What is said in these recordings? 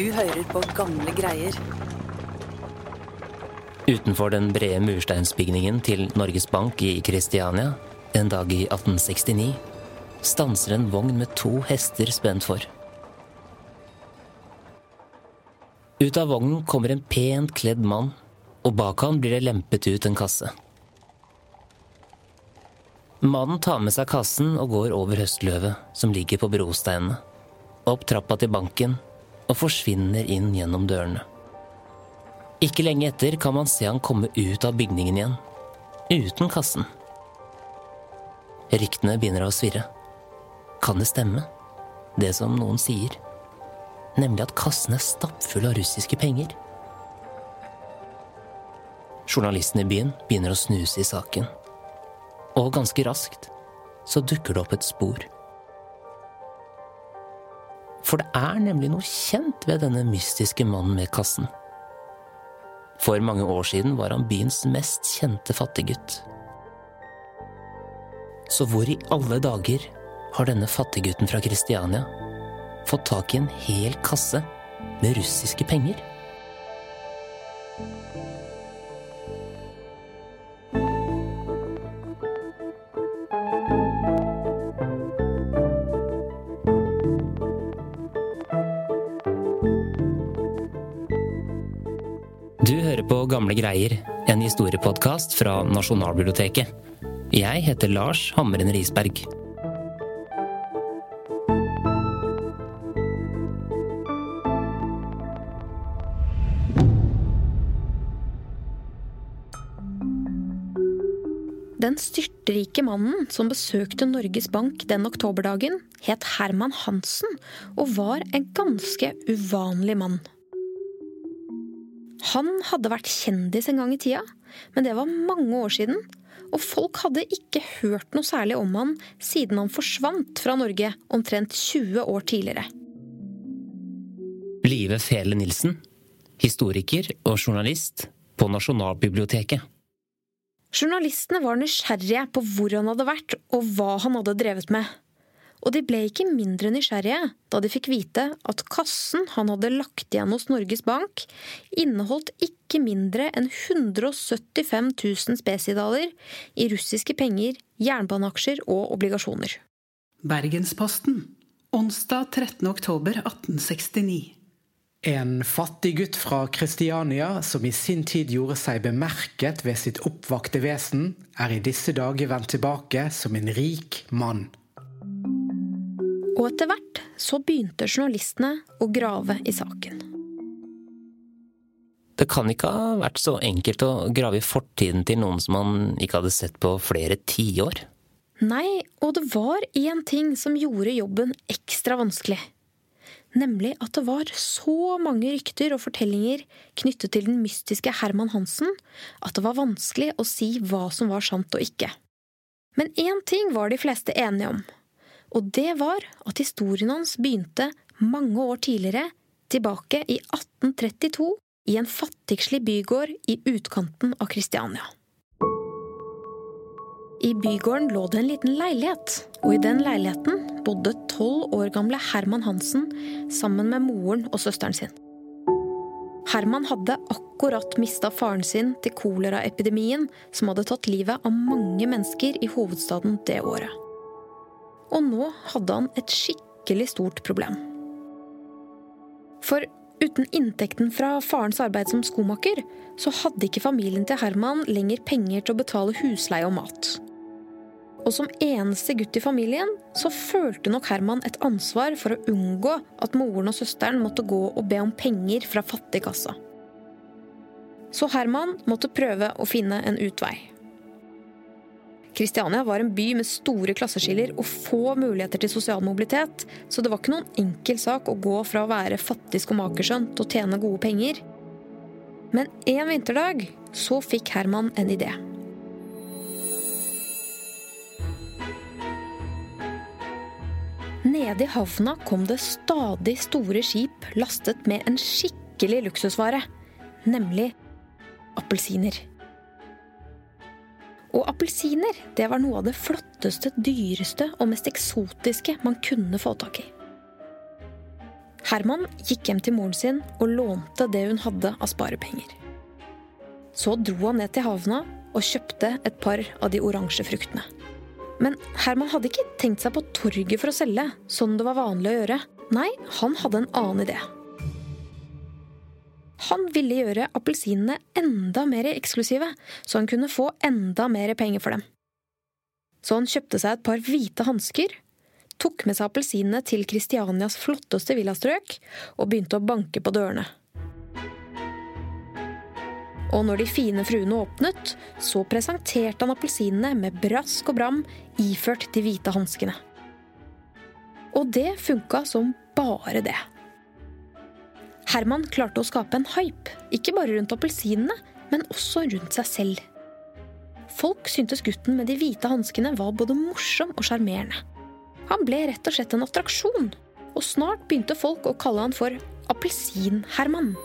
Du hører på gamle greier. Utenfor den brede mursteinsbygningen til Norges Bank i Kristiania en dag i 1869 stanser en vogn med to hester spent for. Ut av vognen kommer en pent kledd mann, og bak han blir det lempet ut en kasse. Mannen tar med seg kassen og går over høstløvet som ligger på brosteinene, opp trappa til banken og forsvinner inn gjennom dørene. Ikke lenge etter kan man se han komme ut av bygningen igjen, uten kassen. Ryktene begynner å svirre. Kan det stemme, det som noen sier? Nemlig at kassen er stappfull av russiske penger. Journalisten i byen begynner å snuse i saken. Og ganske raskt så dukker det opp et spor. For det er nemlig noe kjent ved denne mystiske mannen med kassen. For mange år siden var han byens mest kjente fattiggutt. Så hvor i alle dager har denne fattiggutten fra Kristiania fått tak i en hel kasse med russiske penger? Gamle greier, en historiepodkast fra Nasjonalbiblioteket. Jeg heter Lars Hamren Risberg. Den styrtrike mannen som besøkte Norges Bank den oktoberdagen, het Herman Hansen og var en ganske uvanlig mann. Han hadde vært kjendis en gang i tida, men det var mange år siden, og folk hadde ikke hørt noe særlig om han siden han forsvant fra Norge omtrent 20 år tidligere. Live Fele Nilsen, historiker og journalist på Nasjonalbiblioteket. Journalistene var nysgjerrige på hvor han hadde vært og hva han hadde drevet med. Og de ble ikke mindre nysgjerrige da de fikk vite at kassen han hadde lagt igjen hos Norges Bank, inneholdt ikke mindre enn 175 000 spesidaler i russiske penger, jernbaneaksjer og obligasjoner. Bergensposten, onsdag 13. oktober 1869. En fattig gutt fra Kristiania som i sin tid gjorde seg bemerket ved sitt oppvakte vesen, er i disse dager vendt tilbake som en rik mann. Og etter hvert så begynte journalistene å grave i saken. Det kan ikke ha vært så enkelt å grave i fortiden til noen som man ikke hadde sett på flere tiår. Nei, og det var én ting som gjorde jobben ekstra vanskelig. Nemlig at det var så mange rykter og fortellinger knyttet til den mystiske Herman Hansen at det var vanskelig å si hva som var sant og ikke. Men én ting var de fleste enige om, og det var at historien hans begynte mange år tidligere, tilbake i 1832, i en fattigslig bygård i utkanten av Kristiania. I bygården lå det en liten leilighet, og i den leiligheten bodde tolv år gamle Herman Hansen sammen med moren og søsteren sin. Herman hadde akkurat mista faren sin til koleraepidemien som hadde tatt livet av mange mennesker i hovedstaden det året. Og nå hadde han et skikkelig stort problem. For uten inntekten fra farens arbeid som skomaker, så hadde ikke familien til Herman lenger penger til å betale husleie og mat. Og som eneste gutt i familien så følte nok Herman et ansvar for å unngå at moren og søsteren måtte gå og be om penger fra fattigkassa. Så Herman måtte prøve å finne en utvei. Kristiania var en by med store klasseskiller og få muligheter til sosial mobilitet, så det var ikke noen enkel sak å gå fra å være fattig skomakersønn til å tjene gode penger. Men en vinterdag så fikk Herman en idé. Nede i havna kom det stadig store skip lastet med en skikkelig luksusvare, nemlig appelsiner. Og appelsiner, det var noe av det flotteste, dyreste og mest eksotiske man kunne få tak i. Herman gikk hjem til moren sin og lånte det hun hadde av sparepenger. Så dro han ned til havna og kjøpte et par av de oransje fruktene. Men Herman hadde ikke tenkt seg på torget for å selge, sånn det var vanlig å gjøre. Nei, han hadde en annen idé. Han ville gjøre appelsinene enda mer eksklusive, så han kunne få enda mer penger for dem. Så han kjøpte seg et par hvite hansker, tok med seg appelsinene til Kristianias flotteste villastrøk og begynte å banke på dørene. Og når de fine fruene åpnet, så presenterte han appelsinene med brask og bram iført de hvite hanskene. Og det funka som bare det. Herman klarte å skape en hype, ikke bare rundt appelsinene, men også rundt seg selv. Folk syntes gutten med de hvite hanskene var både morsom og sjarmerende. Han ble rett og slett en attraksjon, og snart begynte folk å kalle han for Appelsin-Herman.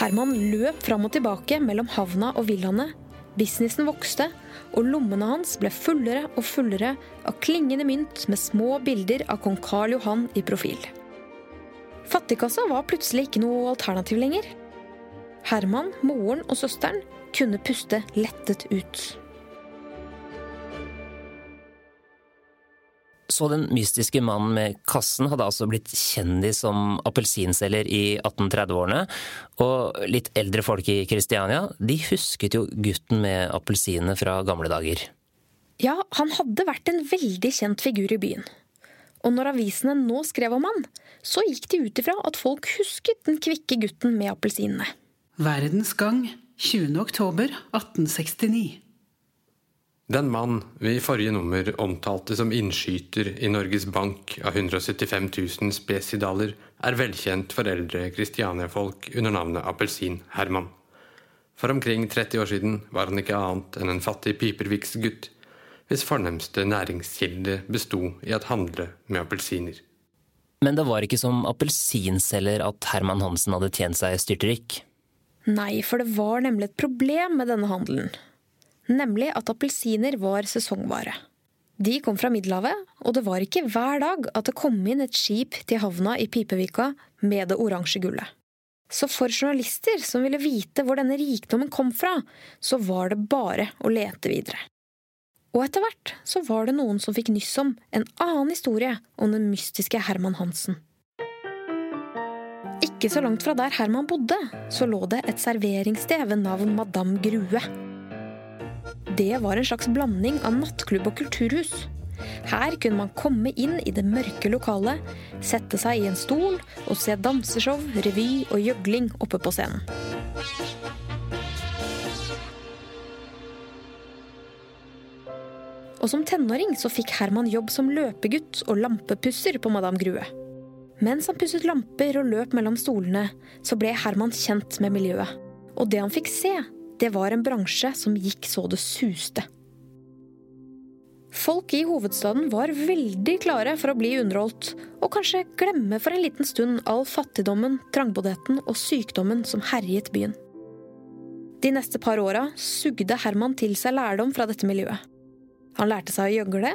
Herman løp fram og tilbake mellom havna og villaene. Businessen vokste, og lommene hans ble fullere og fullere av klingende mynt med små bilder av kong Karl Johan i profil. Fattigkassa var plutselig ikke noe alternativ lenger. Herman, moren og søsteren kunne puste lettet ut. Så den mystiske mannen med kassen hadde altså blitt kjendis som appelsinselger i 1830-årene. Og litt eldre folk i Kristiania, de husket jo gutten med appelsinene fra gamle dager. Ja, han hadde vært en veldig kjent figur i byen. Og når avisene nå skrev om han, så gikk de ut ifra at folk husket den kvikke gutten med appelsinene. Verdens gang 20. oktober 1869. Den mann vi i forrige nummer omtalte som innskyter i Norges Bank av 175 000 spesidaler, er velkjent for eldre Kristiania-folk under navnet Appelsin-Herman. For omkring 30 år siden var han ikke annet enn en fattig piperviksgutt, hvis fornemste næringskilde besto i at handle med appelsiner. Men det var ikke som appelsinselger at Herman Hansen hadde tjent seg styrtrik. Nei, for det var nemlig et problem med denne handelen nemlig at appelsiner var sesongvare. De kom fra Middelhavet, og det var ikke hver dag at det kom inn et skip til havna i Pipevika med det oransje gullet. Så for journalister som ville vite hvor denne rikdommen kom fra, så var det bare å lete videre. Og etter hvert så var det noen som fikk nyss om en annen historie om den mystiske Herman Hansen. Ikke så langt fra der Herman bodde, så lå det et serveringssted ved navn Madame Grue. Det var en slags blanding av nattklubb og kulturhus. Her kunne man komme inn i det mørke lokalet, sette seg i en stol og se danseshow, revy og gjøgling oppe på scenen. Og som tenåring så fikk Herman jobb som løpegutt og lampepusser på Madame Grue. Mens han pusset lamper og løp mellom stolene, så ble Herman kjent med miljøet. Og det han fikk se, det var en bransje som gikk så det suste. Folk i hovedstaden var veldig klare for å bli underholdt, og kanskje glemme for en liten stund all fattigdommen, trangboddheten og sykdommen som herjet byen. De neste par åra sugde Herman til seg lærdom fra dette miljøet. Han lærte seg å gjøgle,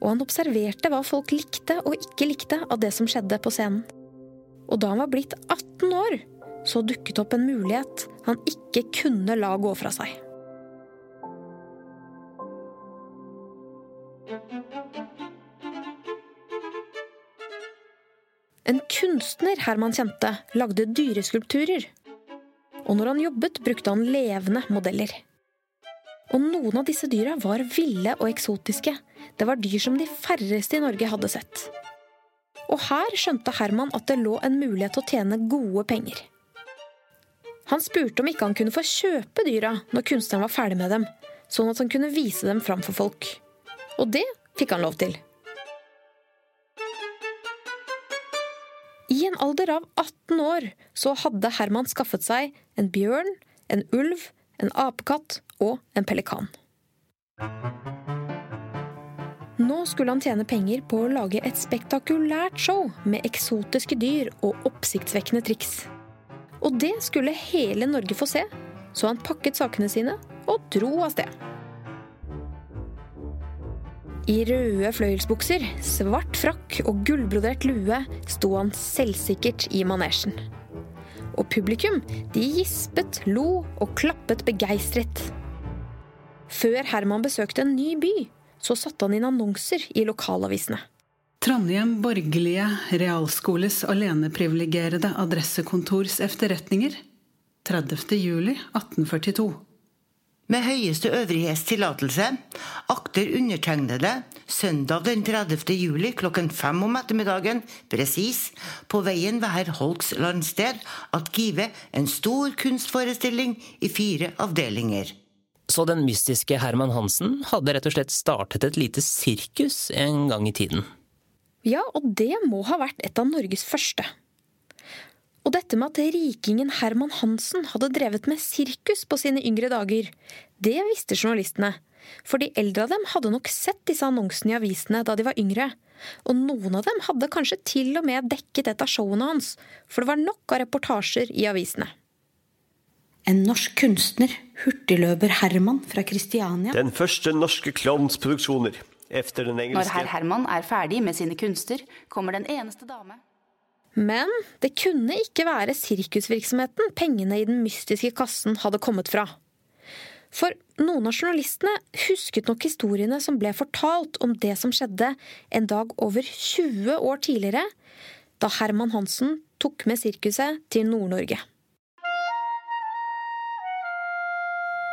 og han observerte hva folk likte og ikke likte av det som skjedde på scenen. Og da han var blitt 18 år, så dukket opp en mulighet han ikke kunne la gå fra seg. En kunstner Herman kjente, lagde dyreskulpturer. Og når han jobbet, brukte han levende modeller. Og noen av disse dyra var ville og eksotiske. Det var dyr som de færreste i Norge hadde sett. Og her skjønte Herman at det lå en mulighet til å tjene gode penger. Han spurte om ikke han kunne få kjøpe dyra når kunstneren var ferdig med dem, sånn at han kunne vise dem fram for folk. Og det fikk han lov til. I en alder av 18 år så hadde Herman skaffet seg en bjørn, en ulv, en apekatt og en pelikan. Nå skulle han tjene penger på å lage et spektakulært show med eksotiske dyr og oppsiktsvekkende triks. Og det skulle hele Norge få se, så han pakket sakene sine og dro av sted. I røde fløyelsbukser, svart frakk og gullbrodert lue sto han selvsikkert i manesjen. Og publikum, de gispet, lo og klappet begeistret. Før Herman besøkte en ny by, så satte han inn annonser i lokalavisene. Trondheim borgerlige realskoles aleneprivilegerede adressekontors efterretninger 30. juli 1842. Med høyeste øvrighets tillatelse akter undertegnede søndag den 30. juli klokken fem om ettermiddagen presis på veien ved herr Holks landsted at give en stor kunstforestilling i fire avdelinger. Så den mystiske Herman Hansen hadde rett og slett startet et lite sirkus en gang i tiden. Ja, og det må ha vært et av Norges første. Og dette med at rikingen Herman Hansen hadde drevet med sirkus på sine yngre dager, det visste journalistene. For de eldre av dem hadde nok sett disse annonsene i avisene da de var yngre. Og noen av dem hadde kanskje til og med dekket et av showene hans, for det var nok av reportasjer i avisene. En norsk kunstner, hurtigløper Herman fra Kristiania. Den første norske klovnsproduksjoner. Efter den engelske Når herr Herman er ferdig med sine kunster, kommer den eneste dame Men det kunne ikke være sirkusvirksomheten pengene i den mystiske kassen hadde kommet fra. For noen av journalistene husket nok historiene som ble fortalt om det som skjedde en dag over 20 år tidligere, da Herman Hansen tok med sirkuset til Nord-Norge.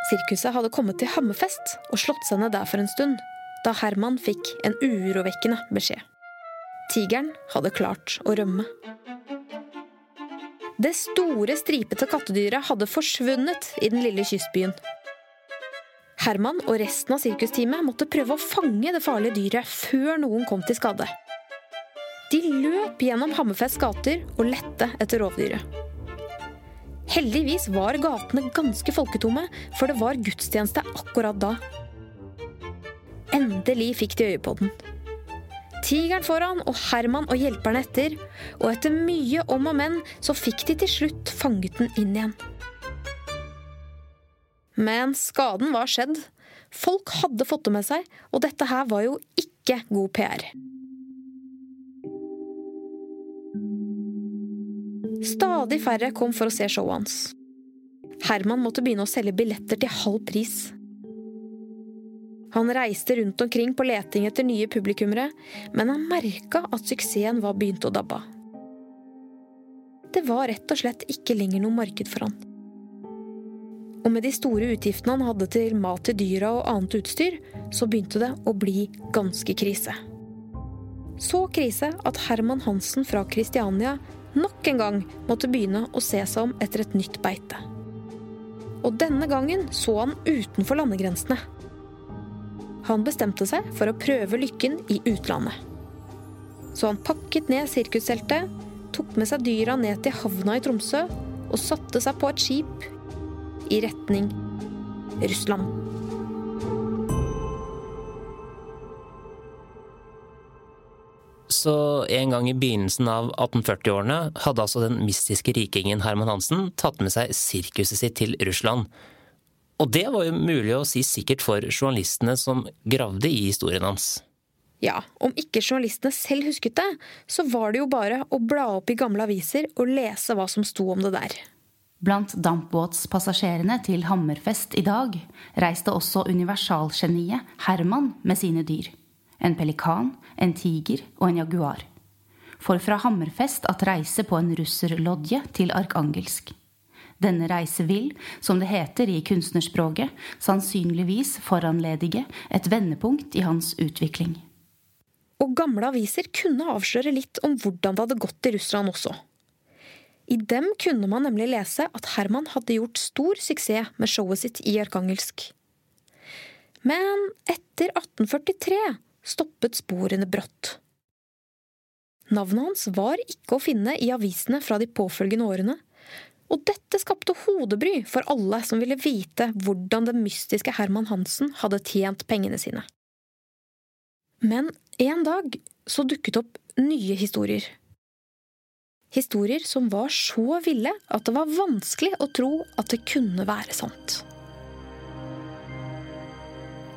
Sirkuset hadde kommet til Hammerfest og slått seg ned der for en stund, da Herman fikk en urovekkende beskjed. Tigeren hadde klart å rømme. Det store, stripete kattedyret hadde forsvunnet i den lille kystbyen. Herman og resten av sirkusteamet måtte prøve å fange det farlige dyret før noen kom til skade. De løp gjennom Hammerfests gater og lette etter rovdyret. Heldigvis var gatene ganske folketomme, for det var gudstjeneste akkurat da. Endelig fikk de øye på den. Tigeren foran og Herman og hjelperne etter, og etter mye om og men så fikk de til slutt fanget den inn igjen. Men skaden var skjedd. Folk hadde fått det med seg, og dette her var jo ikke god PR. Stadig færre kom for å se showet hans. Herman måtte begynne å selge billetter til halv pris. Han reiste rundt omkring på leting etter nye publikummere, men han merka at suksessen var begynt å dabbe av. Det var rett og slett ikke lenger noe marked for han. Og med de store utgiftene han hadde til mat til dyra og annet utstyr, så begynte det å bli ganske krise. Så krise at Herman Hansen fra Kristiania nok en gang måtte begynne å se seg om etter et nytt beite. Og denne gangen så han utenfor landegrensene. Han bestemte seg for å prøve lykken i utlandet. Så han pakket ned sirkusteltet, tok med seg dyra ned til havna i Tromsø og satte seg på et skip i retning Russland. Så en gang i begynnelsen av 1840-årene hadde altså den mystiske rikingen Herman Hansen tatt med seg sirkuset sitt til Russland. Og det var jo mulig å si sikkert for journalistene som gravde i historien hans. Ja, om ikke journalistene selv husket det, så var det jo bare å bla opp i gamle aviser og lese hva som sto om det der. Blant dampbåtspassasjerene til Hammerfest i dag reiste også universalgeniet Herman med sine dyr. En pelikan, en tiger og en jaguar. For fra Hammerfest at reise på en russerlodje til Arkangelsk. Denne reise vil, som det heter i kunstnerspråket, sannsynligvis foranledige et vendepunkt i hans utvikling. Og gamle aviser kunne avsløre litt om hvordan det hadde gått i Russland også. I dem kunne man nemlig lese at Herman hadde gjort stor suksess med showet sitt i Arkangelsk. Men etter 1843 stoppet sporene brått. Navnet hans var ikke å finne i avisene fra de påfølgende årene, og dette skapte hodebry for alle som ville vite hvordan den mystiske Herman Hansen hadde tjent pengene sine. Men en dag så dukket opp nye historier. Historier som var så ville at det var vanskelig å tro at det kunne være sant.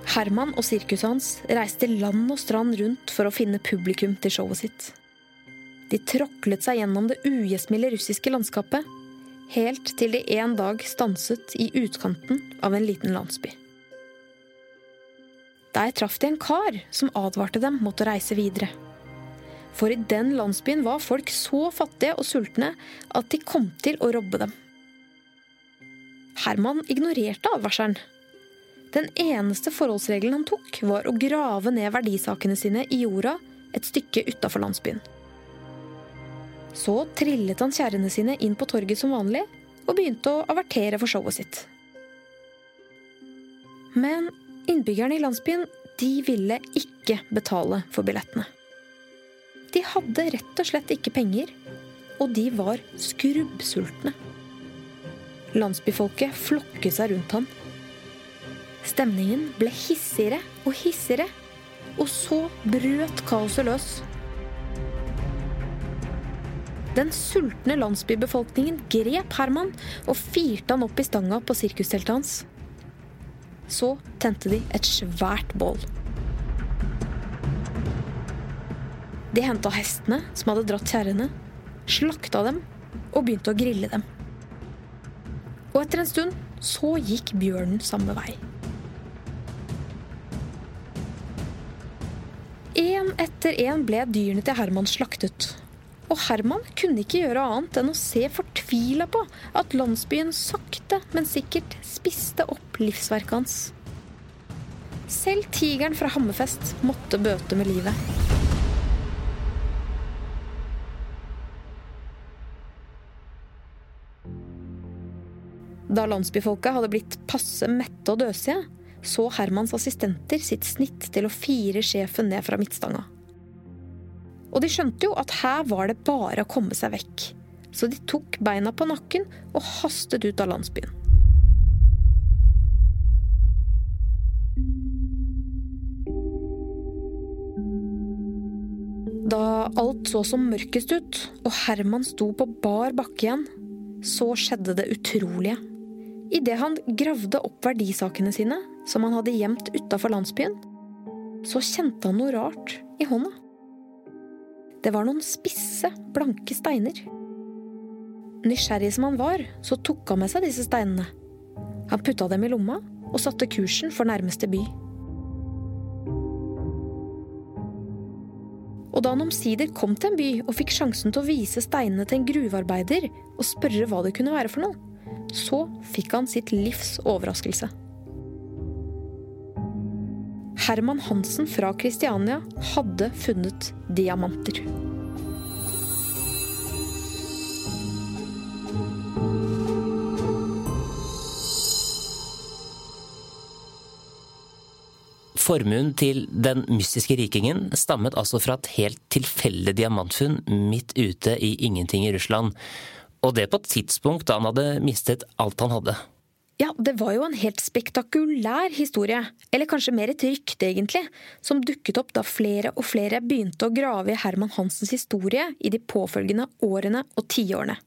Herman og sirkuset hans reiste land og strand rundt for å finne publikum til showet sitt. De tråklet seg gjennom det ugjestmilde russiske landskapet, helt til de en dag stanset i utkanten av en liten landsby. Der traff de en kar som advarte dem mot å reise videre. For i den landsbyen var folk så fattige og sultne at de kom til å robbe dem. Herman ignorerte advarselen. Den eneste forholdsregelen han tok, var å grave ned verdisakene sine i jorda et stykke utafor landsbyen. Så trillet han kjerrene sine inn på torget som vanlig og begynte å avertere for showet sitt. Men innbyggerne i landsbyen de ville ikke betale for billettene. De hadde rett og slett ikke penger, og de var skrubbsultne. Landsbyfolket flokket seg rundt ham. Stemningen ble hissigere og hissigere, og så brøt kaoset løs. Den sultne landsbybefolkningen grep Herman og firte han opp i stanga på sirkusteltet hans. Så tente de et svært bål. De henta hestene som hadde dratt kjerrene, slakta dem og begynte å grille dem. Og etter en stund så gikk bjørnen samme vei. Én etter én ble dyrene til Herman slaktet. Og Herman kunne ikke gjøre annet enn å se fortvila på at landsbyen sakte, men sikkert spiste opp livsverket hans. Selv tigeren fra Hammerfest måtte bøte med livet. Da landsbyfolka hadde blitt passe mette og døsige, så Hermans assistenter sitt snitt til å fire sjefen ned fra midtstanga. Og de skjønte jo at her var det bare å komme seg vekk. Så de tok beina på nakken og hastet ut av landsbyen. Da alt så som mørkest ut, og Herman sto på bar bakke igjen, så skjedde det utrolige. Idet han gravde opp verdisakene sine, som han hadde gjemt utafor landsbyen, så kjente han noe rart i hånda. Det var noen spisse, blanke steiner. Nysgjerrig som han var, så tok han med seg disse steinene. Han putta dem i lomma og satte kursen for nærmeste by. Og da han omsider kom til en by og fikk sjansen til å vise steinene til en gruvearbeider og spørre hva det kunne være for noe, så fikk han sitt livs overraskelse. Herman Hansen fra Kristiania hadde funnet diamanter. Formuen til den mystiske rikingen stammet altså fra et helt tilfeldig diamantfunn midt ute i ingenting i Russland. Og det på et tidspunkt da han hadde mistet alt han hadde. Ja, det var jo en helt spektakulær historie, eller kanskje mer et rykte, egentlig, som dukket opp da flere og flere begynte å grave i Herman Hansens historie i de påfølgende årene og tiårene.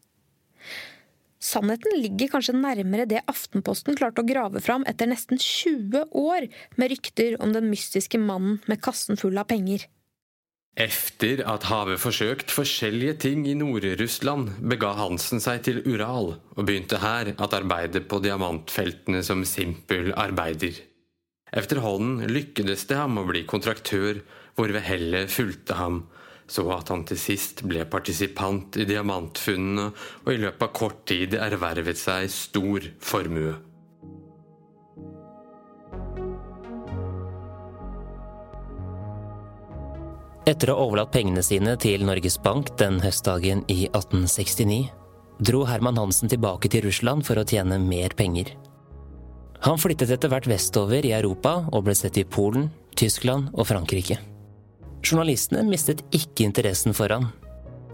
Sannheten ligger kanskje nærmere det Aftenposten klarte å grave fram etter nesten 20 år med rykter om den mystiske mannen med kassen full av penger. Efter at havet forsøkt forskjellige ting i Nord-Russland, bega Hansen seg til Ural og begynte her at arbeide på diamantfeltene som simpel arbeider. Efterhånden lykkedes det ham å bli kontraktør, hvorved hellet fulgte ham, så at han til sist ble partisipant i diamantfunnene og i løpet av kort tid ervervet seg stor formue. Etter å ha overlatt pengene sine til Norges Bank den høstdagen i 1869, dro Herman Hansen tilbake til Russland for å tjene mer penger. Han flyttet etter hvert vestover i Europa og ble sett i Polen, Tyskland og Frankrike. Journalistene mistet ikke interessen for han,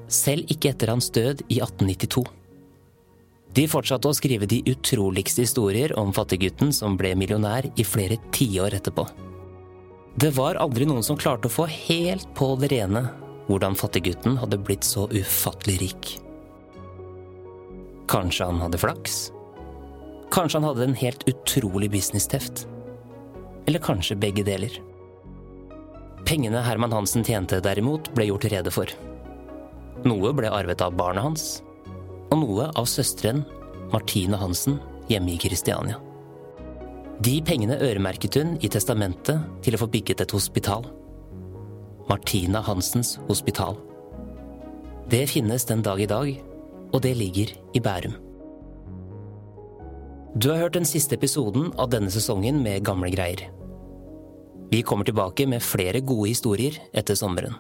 selv ikke etter hans død i 1892. De fortsatte å skrive de utroligste historier om fattiggutten som ble millionær i flere tiår etterpå. Det var aldri noen som klarte å få helt på det rene hvordan fattiggutten hadde blitt så ufattelig rik. Kanskje han hadde flaks? Kanskje han hadde en helt utrolig businessteft? Eller kanskje begge deler. Pengene Herman Hansen tjente derimot, ble gjort rede for. Noe ble arvet av barnet hans, og noe av søsteren Martine Hansen hjemme i Kristiania. De pengene øremerket hun i testamentet til å få bygget et hospital. Martina Hansens hospital. Det finnes den dag i dag, og det ligger i Bærum. Du har hørt den siste episoden av denne sesongen med Gamle greier. Vi kommer tilbake med flere gode historier etter sommeren.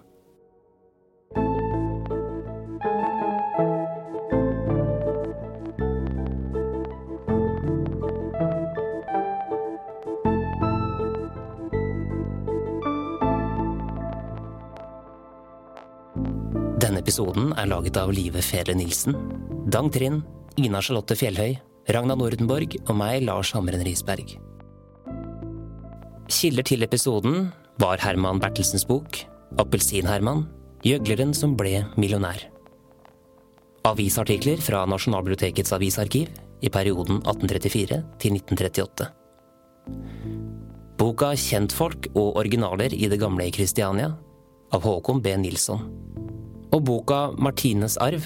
Episoden er laget av Live Fele Nilsen, Dang Trind, Ina Charlotte Fjellhøy, Ragna Nordenborg og meg, Lars Hamren Risberg. Kilder til episoden var Herman Bertelsens bok Appelsin-Herman, gjøgleren som ble millionær. Avisartikler fra Nasjonalbibliotekets avisarkiv i perioden 1834 til 1938. Boka Kjentfolk og originaler i det gamle Kristiania av Håkon B. Nilsson. Og boka Martines arv.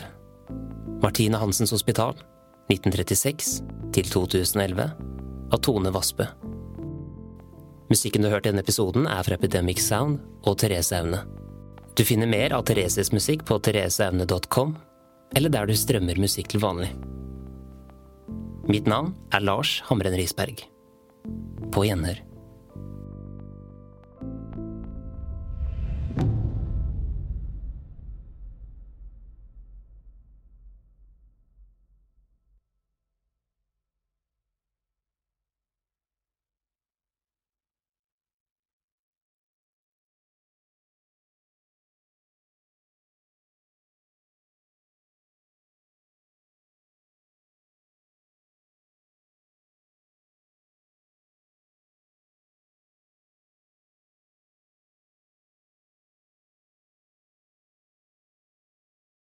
Martine Hansens Hospital 1936 til 2011 av Tone Vassbø. Musikken du har hørt i denne episoden, er fra Epidemic Sound og Therese Aune. Du finner mer av Thereses musikk på thereseaune.com, eller der du strømmer musikk til vanlig. Mitt navn er Lars Hamren Risberg. På gjenhør.